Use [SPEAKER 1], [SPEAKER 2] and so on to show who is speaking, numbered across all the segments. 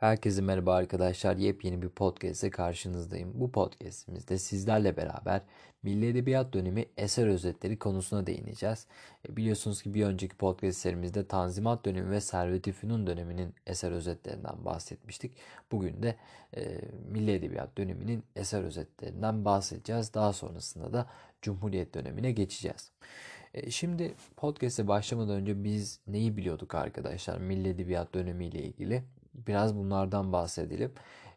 [SPEAKER 1] Herkese merhaba arkadaşlar. Yepyeni bir podcast'e karşınızdayım. Bu podcast'imizde sizlerle beraber Milli Edebiyat dönemi eser özetleri konusuna değineceğiz. E, biliyorsunuz ki bir önceki podcastlerimizde Tanzimat dönemi ve Servet-i Fünun döneminin eser özetlerinden bahsetmiştik. Bugün de e, Milli Edebiyat döneminin eser özetlerinden bahsedeceğiz. Daha sonrasında da Cumhuriyet dönemine geçeceğiz. E, şimdi podcast'e başlamadan önce biz neyi biliyorduk arkadaşlar Milli Edebiyat dönemiyle ilgili? biraz bunlardan bahsedelim.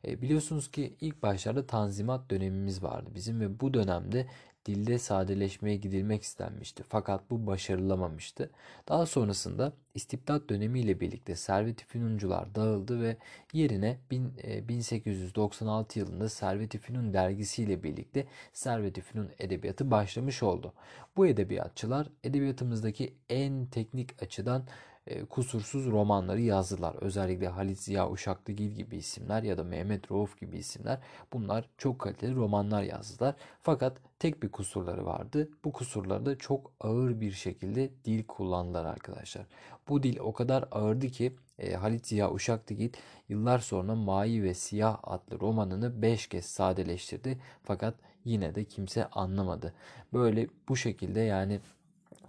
[SPEAKER 1] E, biliyorsunuz ki ilk başlarda tanzimat dönemimiz vardı bizim ve bu dönemde dilde sadeleşmeye gidilmek istenmişti. Fakat bu başarılamamıştı. Daha sonrasında istibdat dönemiyle birlikte Servet-i Fünuncular dağıldı ve yerine 1896 e, yılında Servet-i Fünun dergisiyle birlikte Servet-i Fünun edebiyatı başlamış oldu. Bu edebiyatçılar edebiyatımızdaki en teknik açıdan kusursuz romanları yazdılar. Özellikle Halit Ziya Uşaklıgil gibi isimler ya da Mehmet Rauf gibi isimler bunlar çok kaliteli romanlar yazdılar. Fakat tek bir kusurları vardı. Bu kusurları da çok ağır bir şekilde dil kullandılar arkadaşlar. Bu dil o kadar ağırdı ki e, Halit Ziya Uşaklıgil yıllar sonra Mavi ve Siyah adlı romanını 5 kez sadeleştirdi. Fakat yine de kimse anlamadı. Böyle bu şekilde yani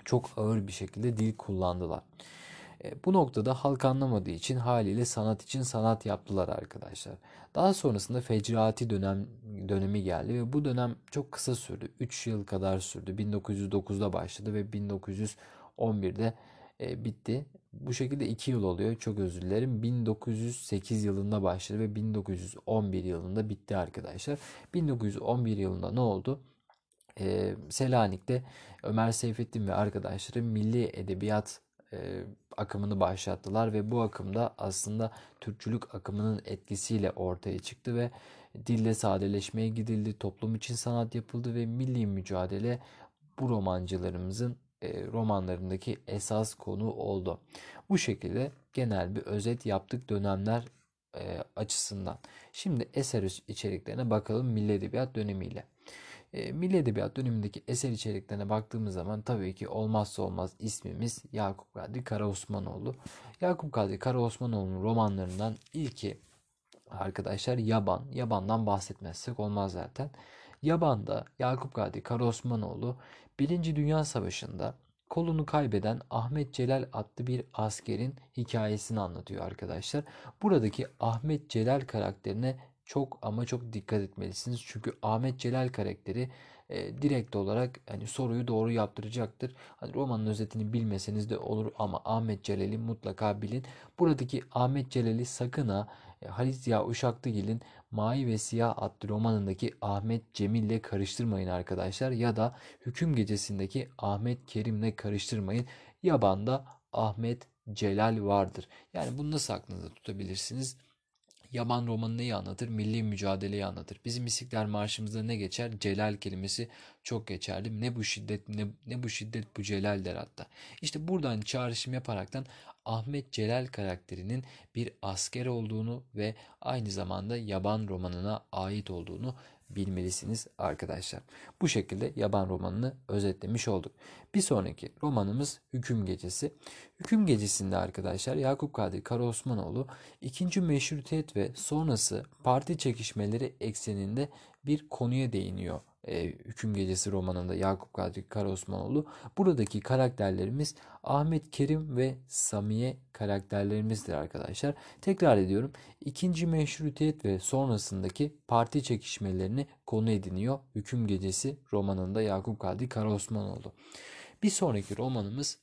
[SPEAKER 1] çok ağır bir şekilde dil kullandılar. E, bu noktada halk anlamadığı için haliyle sanat için sanat yaptılar arkadaşlar. Daha sonrasında fecraati dönem dönemi geldi ve bu dönem çok kısa sürdü. 3 yıl kadar sürdü. 1909'da başladı ve 1911'de e, bitti. Bu şekilde 2 yıl oluyor. Çok özür dilerim. 1908 yılında başladı ve 1911 yılında bitti arkadaşlar. 1911 yılında ne oldu? Ee, Selanik'te Ömer Seyfettin ve arkadaşları milli edebiyat e, akımını başlattılar ve bu akımda aslında Türkçülük akımının etkisiyle ortaya çıktı ve dille sadeleşmeye gidildi, toplum için sanat yapıldı ve milli mücadele bu romancılarımızın e, romanlarındaki esas konu oldu. Bu şekilde genel bir özet yaptık dönemler e, açısından. Şimdi eser içeriklerine bakalım Milli Edebiyat dönemiyle. E, Milli Edebiyat dönemindeki eser içeriklerine baktığımız zaman tabii ki olmazsa olmaz ismimiz Yakup Kadri Karaosmanoğlu. Yakup Kadri Karaosmanoğlu'nun romanlarından ilki arkadaşlar Yaban. Yaban'dan bahsetmezsek olmaz zaten. Yaban'da Yakup Kadri Karaosmanoğlu 1. Dünya Savaşı'nda kolunu kaybeden Ahmet Celal adlı bir askerin hikayesini anlatıyor arkadaşlar. Buradaki Ahmet Celal karakterine çok ama çok dikkat etmelisiniz. Çünkü Ahmet Celal karakteri e, direkt olarak hani soruyu doğru yaptıracaktır. Hani romanın özetini bilmeseniz de olur ama Ahmet Celal'i mutlaka bilin. Buradaki Ahmet Celal'i sakın ha e, Halit Ziya Uşaklıgil'in Mavi ve Siyah adlı romanındaki Ahmet Cemil ile karıştırmayın arkadaşlar. Ya da Hüküm Gecesi'ndeki Ahmet Kerim'le karıştırmayın. Yabanda Ahmet Celal vardır. Yani bunu nasıl aklınızda tutabilirsiniz? Yaban romanı neyi anlatır? Milli mücadeleyi anlatır. Bizim İstiklal Marşımızda ne geçer? Celal kelimesi çok geçerli. Ne bu şiddet ne, ne bu şiddet bu celal der hatta. İşte buradan çağrışım yaparaktan Ahmet Celal karakterinin bir asker olduğunu ve aynı zamanda Yaban romanına ait olduğunu bilmelisiniz arkadaşlar. Bu şekilde yaban romanını özetlemiş olduk. Bir sonraki romanımız Hüküm Gecesi. Hüküm Gecesi'nde arkadaşlar Yakup Kadri Karaosmanoğlu ikinci meşrutiyet ve sonrası parti çekişmeleri ekseninde bir konuya değiniyor e, Hüküm Gecesi romanında Yakup Kadri Karaosmanoğlu. Buradaki karakterlerimiz Ahmet Kerim ve Samiye karakterlerimizdir arkadaşlar. Tekrar ediyorum. İkinci meşrutiyet ve sonrasındaki parti çekişmelerini konu ediniyor Hüküm Gecesi romanında Yakup Kadri Karaosmanoğlu. Bir sonraki romanımız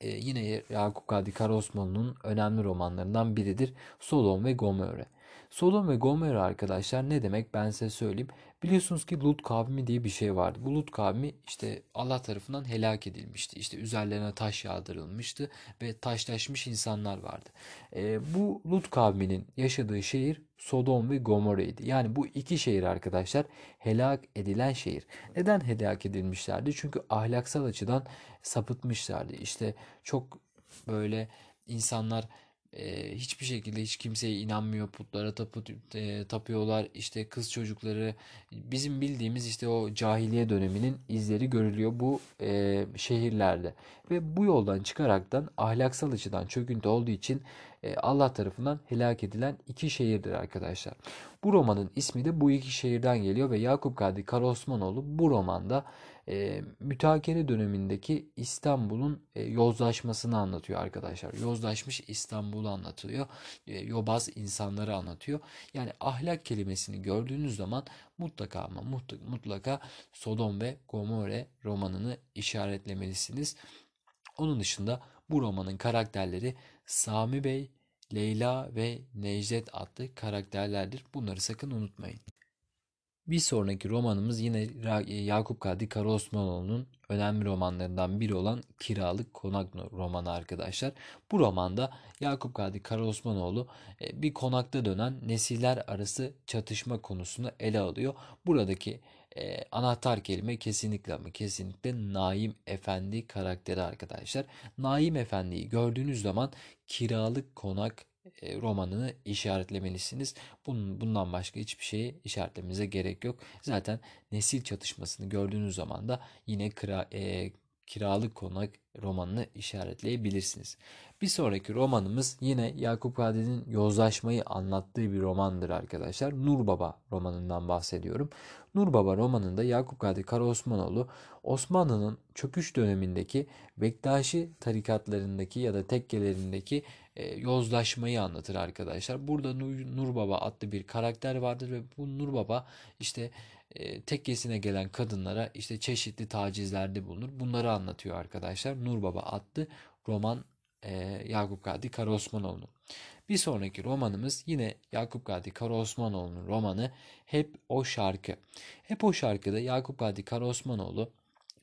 [SPEAKER 1] e, yine Yakup Kadri Karaosmanoğlu'nun önemli romanlarından biridir. Sodom ve Gomorre. Sodom ve Gomorra arkadaşlar ne demek ben size söyleyeyim. Biliyorsunuz ki Lut kavmi diye bir şey vardı. Bu Lut kavmi işte Allah tarafından helak edilmişti. İşte üzerlerine taş yağdırılmıştı ve taşlaşmış insanlar vardı. E, bu Lut kavminin yaşadığı şehir Sodom ve Gomorra'ydı. Yani bu iki şehir arkadaşlar helak edilen şehir. Neden helak edilmişlerdi? Çünkü ahlaksal açıdan sapıtmışlardı. İşte çok böyle insanlar e, hiçbir şekilde hiç kimseye inanmıyor putlara tapı, e, tapıyorlar işte kız çocukları bizim bildiğimiz işte o cahiliye döneminin izleri görülüyor bu e, şehirlerde ve bu yoldan çıkaraktan ahlaksal açıdan çöküntü olduğu için e, Allah tarafından helak edilen iki şehirdir arkadaşlar. Bu romanın ismi de bu iki şehirden geliyor ve Yakup Kadri Karaosmanoğlu bu romanda e, mütakere dönemindeki İstanbul'un e, yozlaşmasını anlatıyor arkadaşlar. Yozlaşmış İstanbul'u anlatılıyor. E, yobaz insanları anlatıyor. Yani ahlak kelimesini gördüğünüz zaman mutlaka ama mutlaka Sodom ve Gomorre romanını işaretlemelisiniz. Onun dışında bu romanın karakterleri Sami Bey, Leyla ve Necdet adlı karakterlerdir. Bunları sakın unutmayın. Bir sonraki romanımız yine Yakup Kadri Karaosmanoğlu'nun önemli romanlarından biri olan Kiralık Konak romanı arkadaşlar. Bu romanda Yakup Kadri Karaosmanoğlu e, bir konakta dönen nesiller arası çatışma konusunu ele alıyor. Buradaki e, anahtar kelime kesinlikle ama kesinlikle Naim Efendi karakteri arkadaşlar. Naim Efendi'yi gördüğünüz zaman kiralık konak e, romanını işaretlemelisiniz. Bunun, bundan başka hiçbir şeyi işaretlemenize gerek yok. Zaten nesil çatışmasını gördüğünüz zaman da yine kira, e, kiralık konak romanını işaretleyebilirsiniz. Bir sonraki romanımız yine Yakup Kadri'nin yozlaşmayı anlattığı bir romandır arkadaşlar. Nur Baba romanından bahsediyorum. Nur Baba romanında Yakup Kadri Karaosmanoğlu Osmanlı'nın çöküş dönemindeki Bektaşi tarikatlarındaki ya da tekkelerindeki e, yozlaşmayı anlatır arkadaşlar. Burada Nur, Baba adlı bir karakter vardır ve bu Nur Baba işte tekkesine gelen kadınlara işte çeşitli tacizlerde bulunur. Bunları anlatıyor arkadaşlar. Nur Baba adlı roman e, Yakup Kadri Karaosmanoğlu. Bir sonraki romanımız yine Yakup Kadri Karaosmanoğlu'nun romanı Hep O Şarkı. Hep O Şarkıda Yakup Kadri Karaosmanoğlu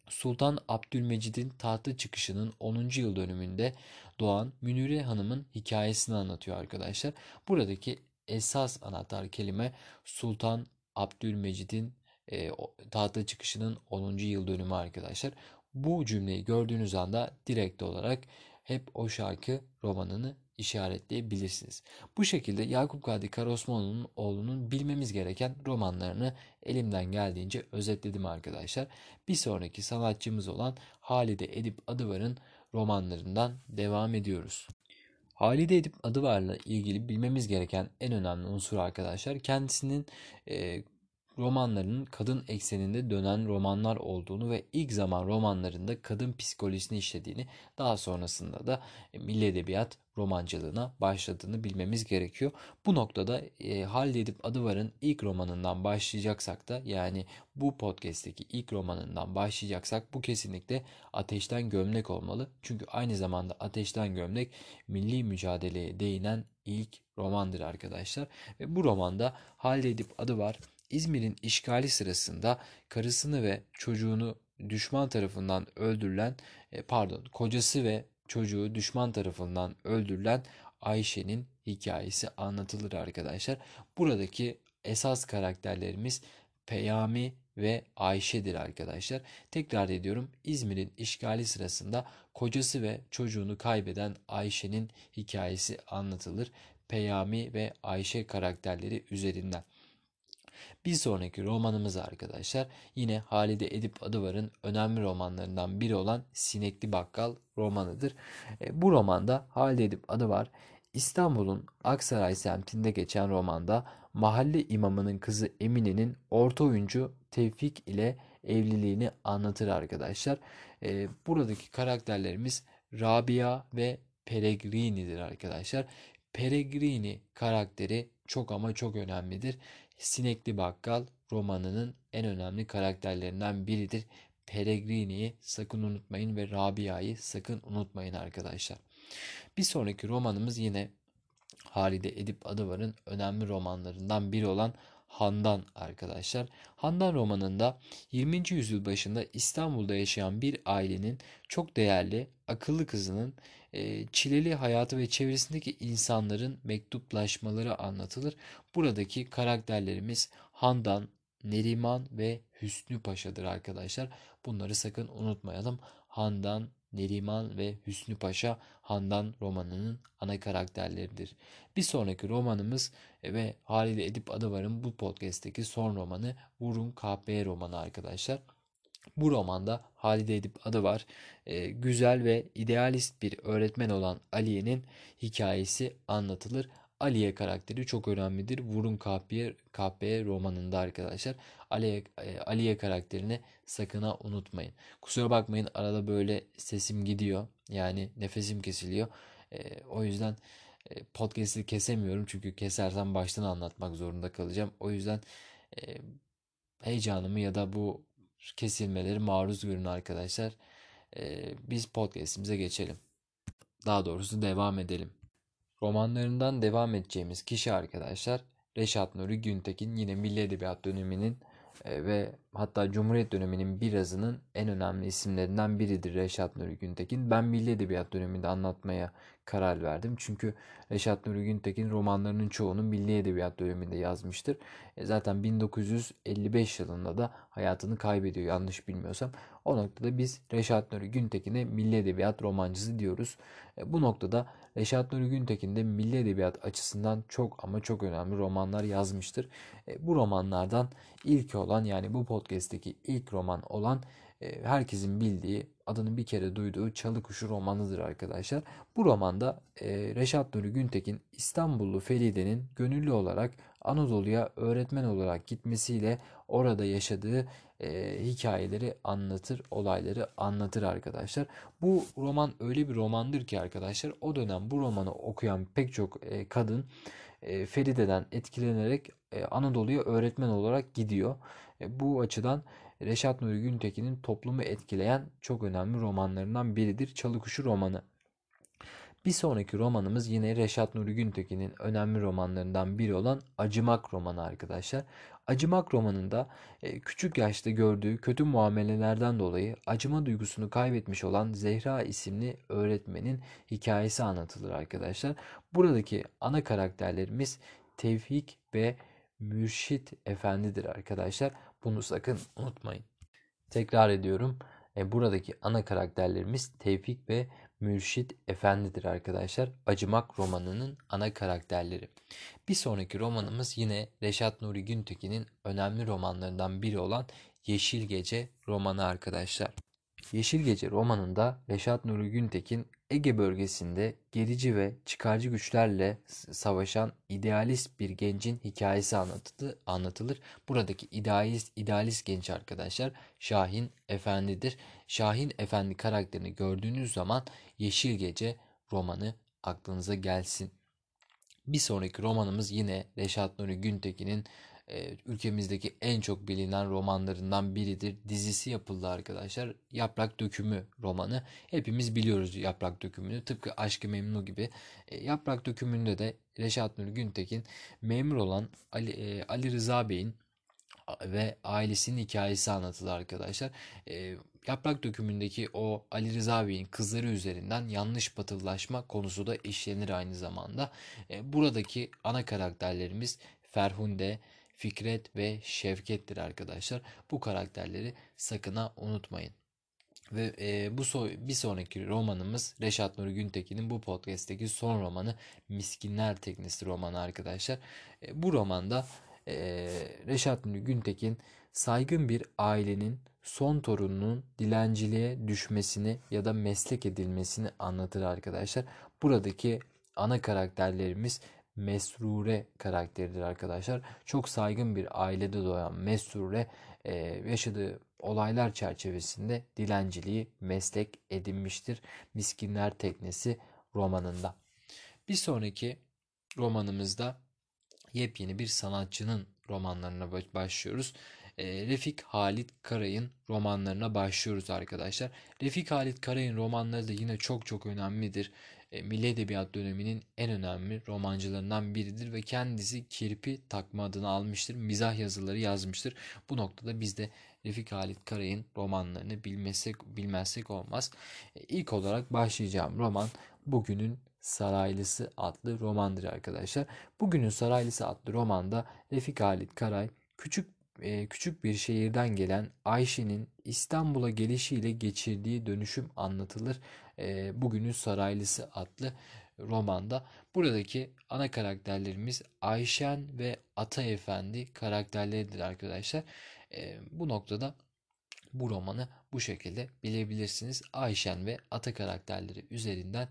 [SPEAKER 1] Sultan Abdülmecid'in tahta çıkışının 10. yıl dönümünde doğan Münire Hanım'ın hikayesini anlatıyor arkadaşlar. Buradaki esas anahtar kelime Sultan Abdülmecid'in e, tahta çıkışının 10. yıl dönümü arkadaşlar. Bu cümleyi gördüğünüz anda direkt olarak hep o şarkı romanını işaretleyebilirsiniz. Bu şekilde Yakup Kadri Karaosmanoğlu'nun oğlunun bilmemiz gereken romanlarını elimden geldiğince özetledim arkadaşlar. Bir sonraki sanatçımız olan Halide Edip Adıvar'ın romanlarından devam ediyoruz. Halide Edip Adıvar'la ilgili bilmemiz gereken en önemli unsur arkadaşlar kendisinin e, romanlarının kadın ekseninde dönen romanlar olduğunu ve ilk zaman romanlarında kadın psikolojisini işlediğini daha sonrasında da e, milli edebiyat romancılığına başladığını bilmemiz gerekiyor. Bu noktada e, Halil Edip Adıvar'ın ilk romanından başlayacaksak da yani bu podcast'teki ilk romanından başlayacaksak bu kesinlikle Ateşten Gömlek olmalı. Çünkü aynı zamanda Ateşten Gömlek milli mücadeleye değinen ilk romandır arkadaşlar. Ve bu romanda Halil Edip Adıvar İzmir'in işgali sırasında karısını ve çocuğunu düşman tarafından öldürülen e, pardon kocası ve çocuğu düşman tarafından öldürülen Ayşe'nin hikayesi anlatılır arkadaşlar. Buradaki esas karakterlerimiz Peyami ve Ayşe'dir arkadaşlar. Tekrar ediyorum İzmir'in işgali sırasında kocası ve çocuğunu kaybeden Ayşe'nin hikayesi anlatılır. Peyami ve Ayşe karakterleri üzerinden. Bir sonraki romanımız arkadaşlar yine Halide Edip Adıvar'ın önemli romanlarından biri olan Sinekli Bakkal romanıdır. E, bu romanda Halide Edip Adıvar İstanbul'un Aksaray semtinde geçen romanda mahalle imamının kızı Emine'nin orta oyuncu Tevfik ile evliliğini anlatır arkadaşlar. E, buradaki karakterlerimiz Rabia ve Peregrini'dir arkadaşlar. Peregrini karakteri çok ama çok önemlidir. Sinekli Bakkal romanının en önemli karakterlerinden biridir. Peregrini'yi sakın unutmayın ve Rabia'yı sakın unutmayın arkadaşlar. Bir sonraki romanımız yine Halide Edip Adıvar'ın önemli romanlarından biri olan Handan arkadaşlar. Handan romanında 20. yüzyıl başında İstanbul'da yaşayan bir ailenin çok değerli, akıllı kızının e, çileli hayatı ve çevresindeki insanların mektuplaşmaları anlatılır. Buradaki karakterlerimiz Handan, Neriman ve Hüsnü Paşa'dır arkadaşlar. Bunları sakın unutmayalım. Handan, Neriman ve Hüsnü Paşa Handan romanının ana karakterleridir. Bir sonraki romanımız e, ve Halide Edip Adıvar'ın bu podcast'teki son romanı Vurun KP romanı arkadaşlar. Bu romanda Halide Edip adı var. E, güzel ve idealist bir öğretmen olan Aliye'nin hikayesi anlatılır. Aliye karakteri çok önemlidir. Vurun Kahpeye, Kahpeye romanında arkadaşlar. Aliye, Aliye karakterini sakın unutmayın. Kusura bakmayın arada böyle sesim gidiyor. Yani nefesim kesiliyor. E, o yüzden e, podcast'i kesemiyorum. Çünkü kesersem baştan anlatmak zorunda kalacağım. O yüzden e, heyecanımı ya da bu kesilmeleri maruz görün arkadaşlar. E, biz podcast'imize geçelim. Daha doğrusu devam edelim. Romanlarından devam edeceğimiz kişi arkadaşlar Reşat Nuri Güntekin yine Milli Edebiyat döneminin e, ve hatta Cumhuriyet döneminin birazının en önemli isimlerinden biridir Reşat Nuri Güntekin. Ben Milli Edebiyat döneminde anlatmaya karar verdim. Çünkü Reşat Nuri Güntekin romanlarının çoğunu Milli Edebiyat döneminde yazmıştır. E, zaten 1955 yılında da hayatını kaybediyor yanlış bilmiyorsam. O noktada biz Reşat Nuri Güntekin'e Milli Edebiyat romancısı diyoruz. E, bu noktada Reşat Nuri Güntekin de milli edebiyat açısından çok ama çok önemli romanlar yazmıştır. E, bu romanlardan ilk olan yani bu podcast'teki ilk roman olan herkesin bildiği adını bir kere duyduğu Çalı Kuşu romanıdır arkadaşlar. Bu romanda e, Reşat Nuri Güntekin İstanbullu Feride'nin gönüllü olarak Anadolu'ya öğretmen olarak gitmesiyle orada yaşadığı e, hikayeleri anlatır, olayları anlatır arkadaşlar. Bu roman öyle bir romandır ki arkadaşlar o dönem bu romanı okuyan pek çok e, kadın Feride'den etkilenerek Anadolu'ya öğretmen olarak gidiyor. Bu açıdan Reşat Nuri Güntekin'in toplumu etkileyen çok önemli romanlarından biridir Çalıkuşu romanı. Bir sonraki romanımız yine Reşat Nuri Güntekin'in önemli romanlarından biri olan Acımak romanı arkadaşlar. Acımak romanında e, küçük yaşta gördüğü kötü muamelelerden dolayı acıma duygusunu kaybetmiş olan Zehra isimli öğretmenin hikayesi anlatılır arkadaşlar. Buradaki ana karakterlerimiz Tevfik ve Mürşit Efendidir arkadaşlar. Bunu sakın unutmayın. Tekrar ediyorum. E, buradaki ana karakterlerimiz Tevfik ve Mürşit Efendi'dir arkadaşlar. Acımak romanının ana karakterleri. Bir sonraki romanımız yine Reşat Nuri Güntekin'in önemli romanlarından biri olan Yeşil Gece romanı arkadaşlar. Yeşil Gece romanında Reşat Nuri Güntekin Ege bölgesinde gerici ve çıkarcı güçlerle savaşan idealist bir gencin hikayesi anlatılır. anlatılır. Buradaki idealist, idealist genç arkadaşlar Şahin Efendi'dir. Şahin Efendi karakterini gördüğünüz zaman Yeşil Gece romanı aklınıza gelsin. Bir sonraki romanımız yine Reşat Nuri Güntekin'in ülkemizdeki en çok bilinen romanlarından biridir. Dizisi yapıldı arkadaşlar. Yaprak Dökümü romanı. Hepimiz biliyoruz Yaprak Dökümü'nü. Tıpkı Aşkı Memnu gibi. E, Yaprak Dökümü'nde de Reşat Nuri Güntekin memur olan Ali, e, Ali Rıza Bey'in ve ailesinin hikayesi anlatılır arkadaşlar. E, Yaprak dökümündeki o Ali Rıza Bey'in kızları üzerinden yanlış batılılaşma konusu da işlenir aynı zamanda. E, buradaki ana karakterlerimiz Ferhunde, Fikret ve Şevket'tir arkadaşlar. Bu karakterleri sakına unutmayın. Ve e, bu so bir sonraki romanımız Reşat Nuri Güntekin'in bu podcast'teki son romanı Miskinler Teknesi romanı arkadaşlar. E, bu romanda e, Reşat Nuri Güntekin saygın bir ailenin son torununun dilenciliğe düşmesini ya da meslek edilmesini anlatır arkadaşlar. Buradaki ana karakterlerimiz Mesrure karakteridir arkadaşlar. Çok saygın bir ailede doğan Mesrure e, yaşadığı olaylar çerçevesinde dilenciliği meslek edinmiştir. Miskinler Teknesi romanında. Bir sonraki romanımızda yepyeni bir sanatçının romanlarına başlıyoruz. E, Refik Halit Karay'ın romanlarına başlıyoruz arkadaşlar. Refik Halit Karay'ın romanları da yine çok çok önemlidir. E, Milli Edebiyat döneminin en önemli romancılarından biridir ve kendisi kirpi takma adını almıştır. Mizah yazıları yazmıştır. Bu noktada biz de Refik Halit Karay'ın romanlarını bilmezsek, bilmezsek olmaz. E, ilk olarak başlayacağım roman Bugünün Saraylısı adlı romandır arkadaşlar. Bugünün Saraylısı adlı romanda Refik Halit Karay küçük e, küçük bir şehirden gelen Ayşe'nin İstanbul'a gelişiyle geçirdiği dönüşüm anlatılır. E, Bugünün Saraylısı adlı romanda. Buradaki ana karakterlerimiz Ayşen ve Ata Efendi karakterleridir arkadaşlar. E, bu noktada bu romanı bu şekilde bilebilirsiniz. Ayşen ve Ata karakterleri üzerinden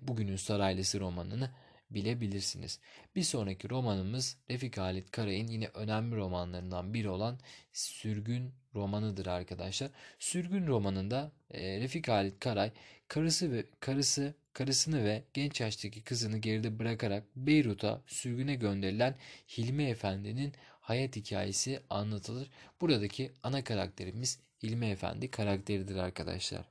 [SPEAKER 1] Bugünün Saraylası romanını bilebilirsiniz. Bir sonraki romanımız Refik Halit Karay'ın yine önemli romanlarından biri olan Sürgün romanıdır arkadaşlar. Sürgün romanında e, Refik Halit Karay karısı ve karısı karısını ve genç yaştaki kızını geride bırakarak Beyrut'a sürgüne gönderilen Hilmi Efendi'nin hayat hikayesi anlatılır. Buradaki ana karakterimiz Hilmi Efendi karakteridir arkadaşlar.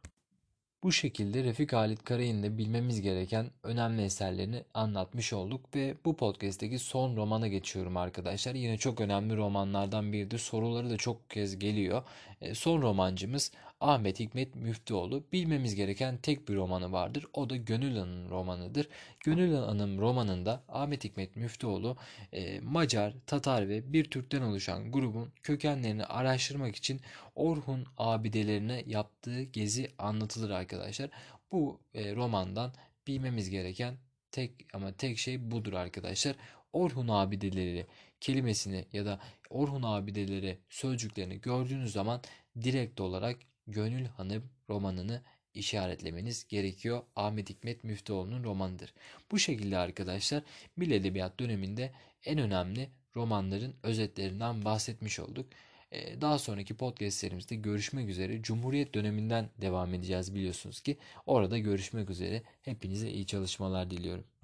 [SPEAKER 1] Bu şekilde Refik Halit Karay'ın da bilmemiz gereken önemli eserlerini anlatmış olduk ve bu podcast'teki son romana geçiyorum arkadaşlar. Yine çok önemli romanlardan biridir. Soruları da çok kez geliyor. E, son romancımız Ahmet Hikmet Müftüoğlu. Bilmemiz gereken tek bir romanı vardır. O da Gönül Hanım romanıdır. Gönül Hanım romanında Ahmet Hikmet Müftüoğlu e, Macar, Tatar ve bir Türk'ten oluşan grubun kökenlerini araştırmak için Orhun abidelerine yaptığı gezi anlatılır arkadaşlar. Bu e, romandan bilmemiz gereken tek ama tek şey budur arkadaşlar. Orhun abideleri kelimesini ya da Orhun abideleri sözcüklerini gördüğünüz zaman direkt olarak Gönül Hanım romanını işaretlemeniz gerekiyor. Ahmet Hikmet Müftüoğlu'nun romanıdır. Bu şekilde arkadaşlar Milli Edebiyat döneminde en önemli romanların özetlerinden bahsetmiş olduk. Ee, daha sonraki podcastlerimizde görüşmek üzere. Cumhuriyet döneminden devam edeceğiz biliyorsunuz ki. Orada görüşmek üzere. Hepinize iyi çalışmalar diliyorum.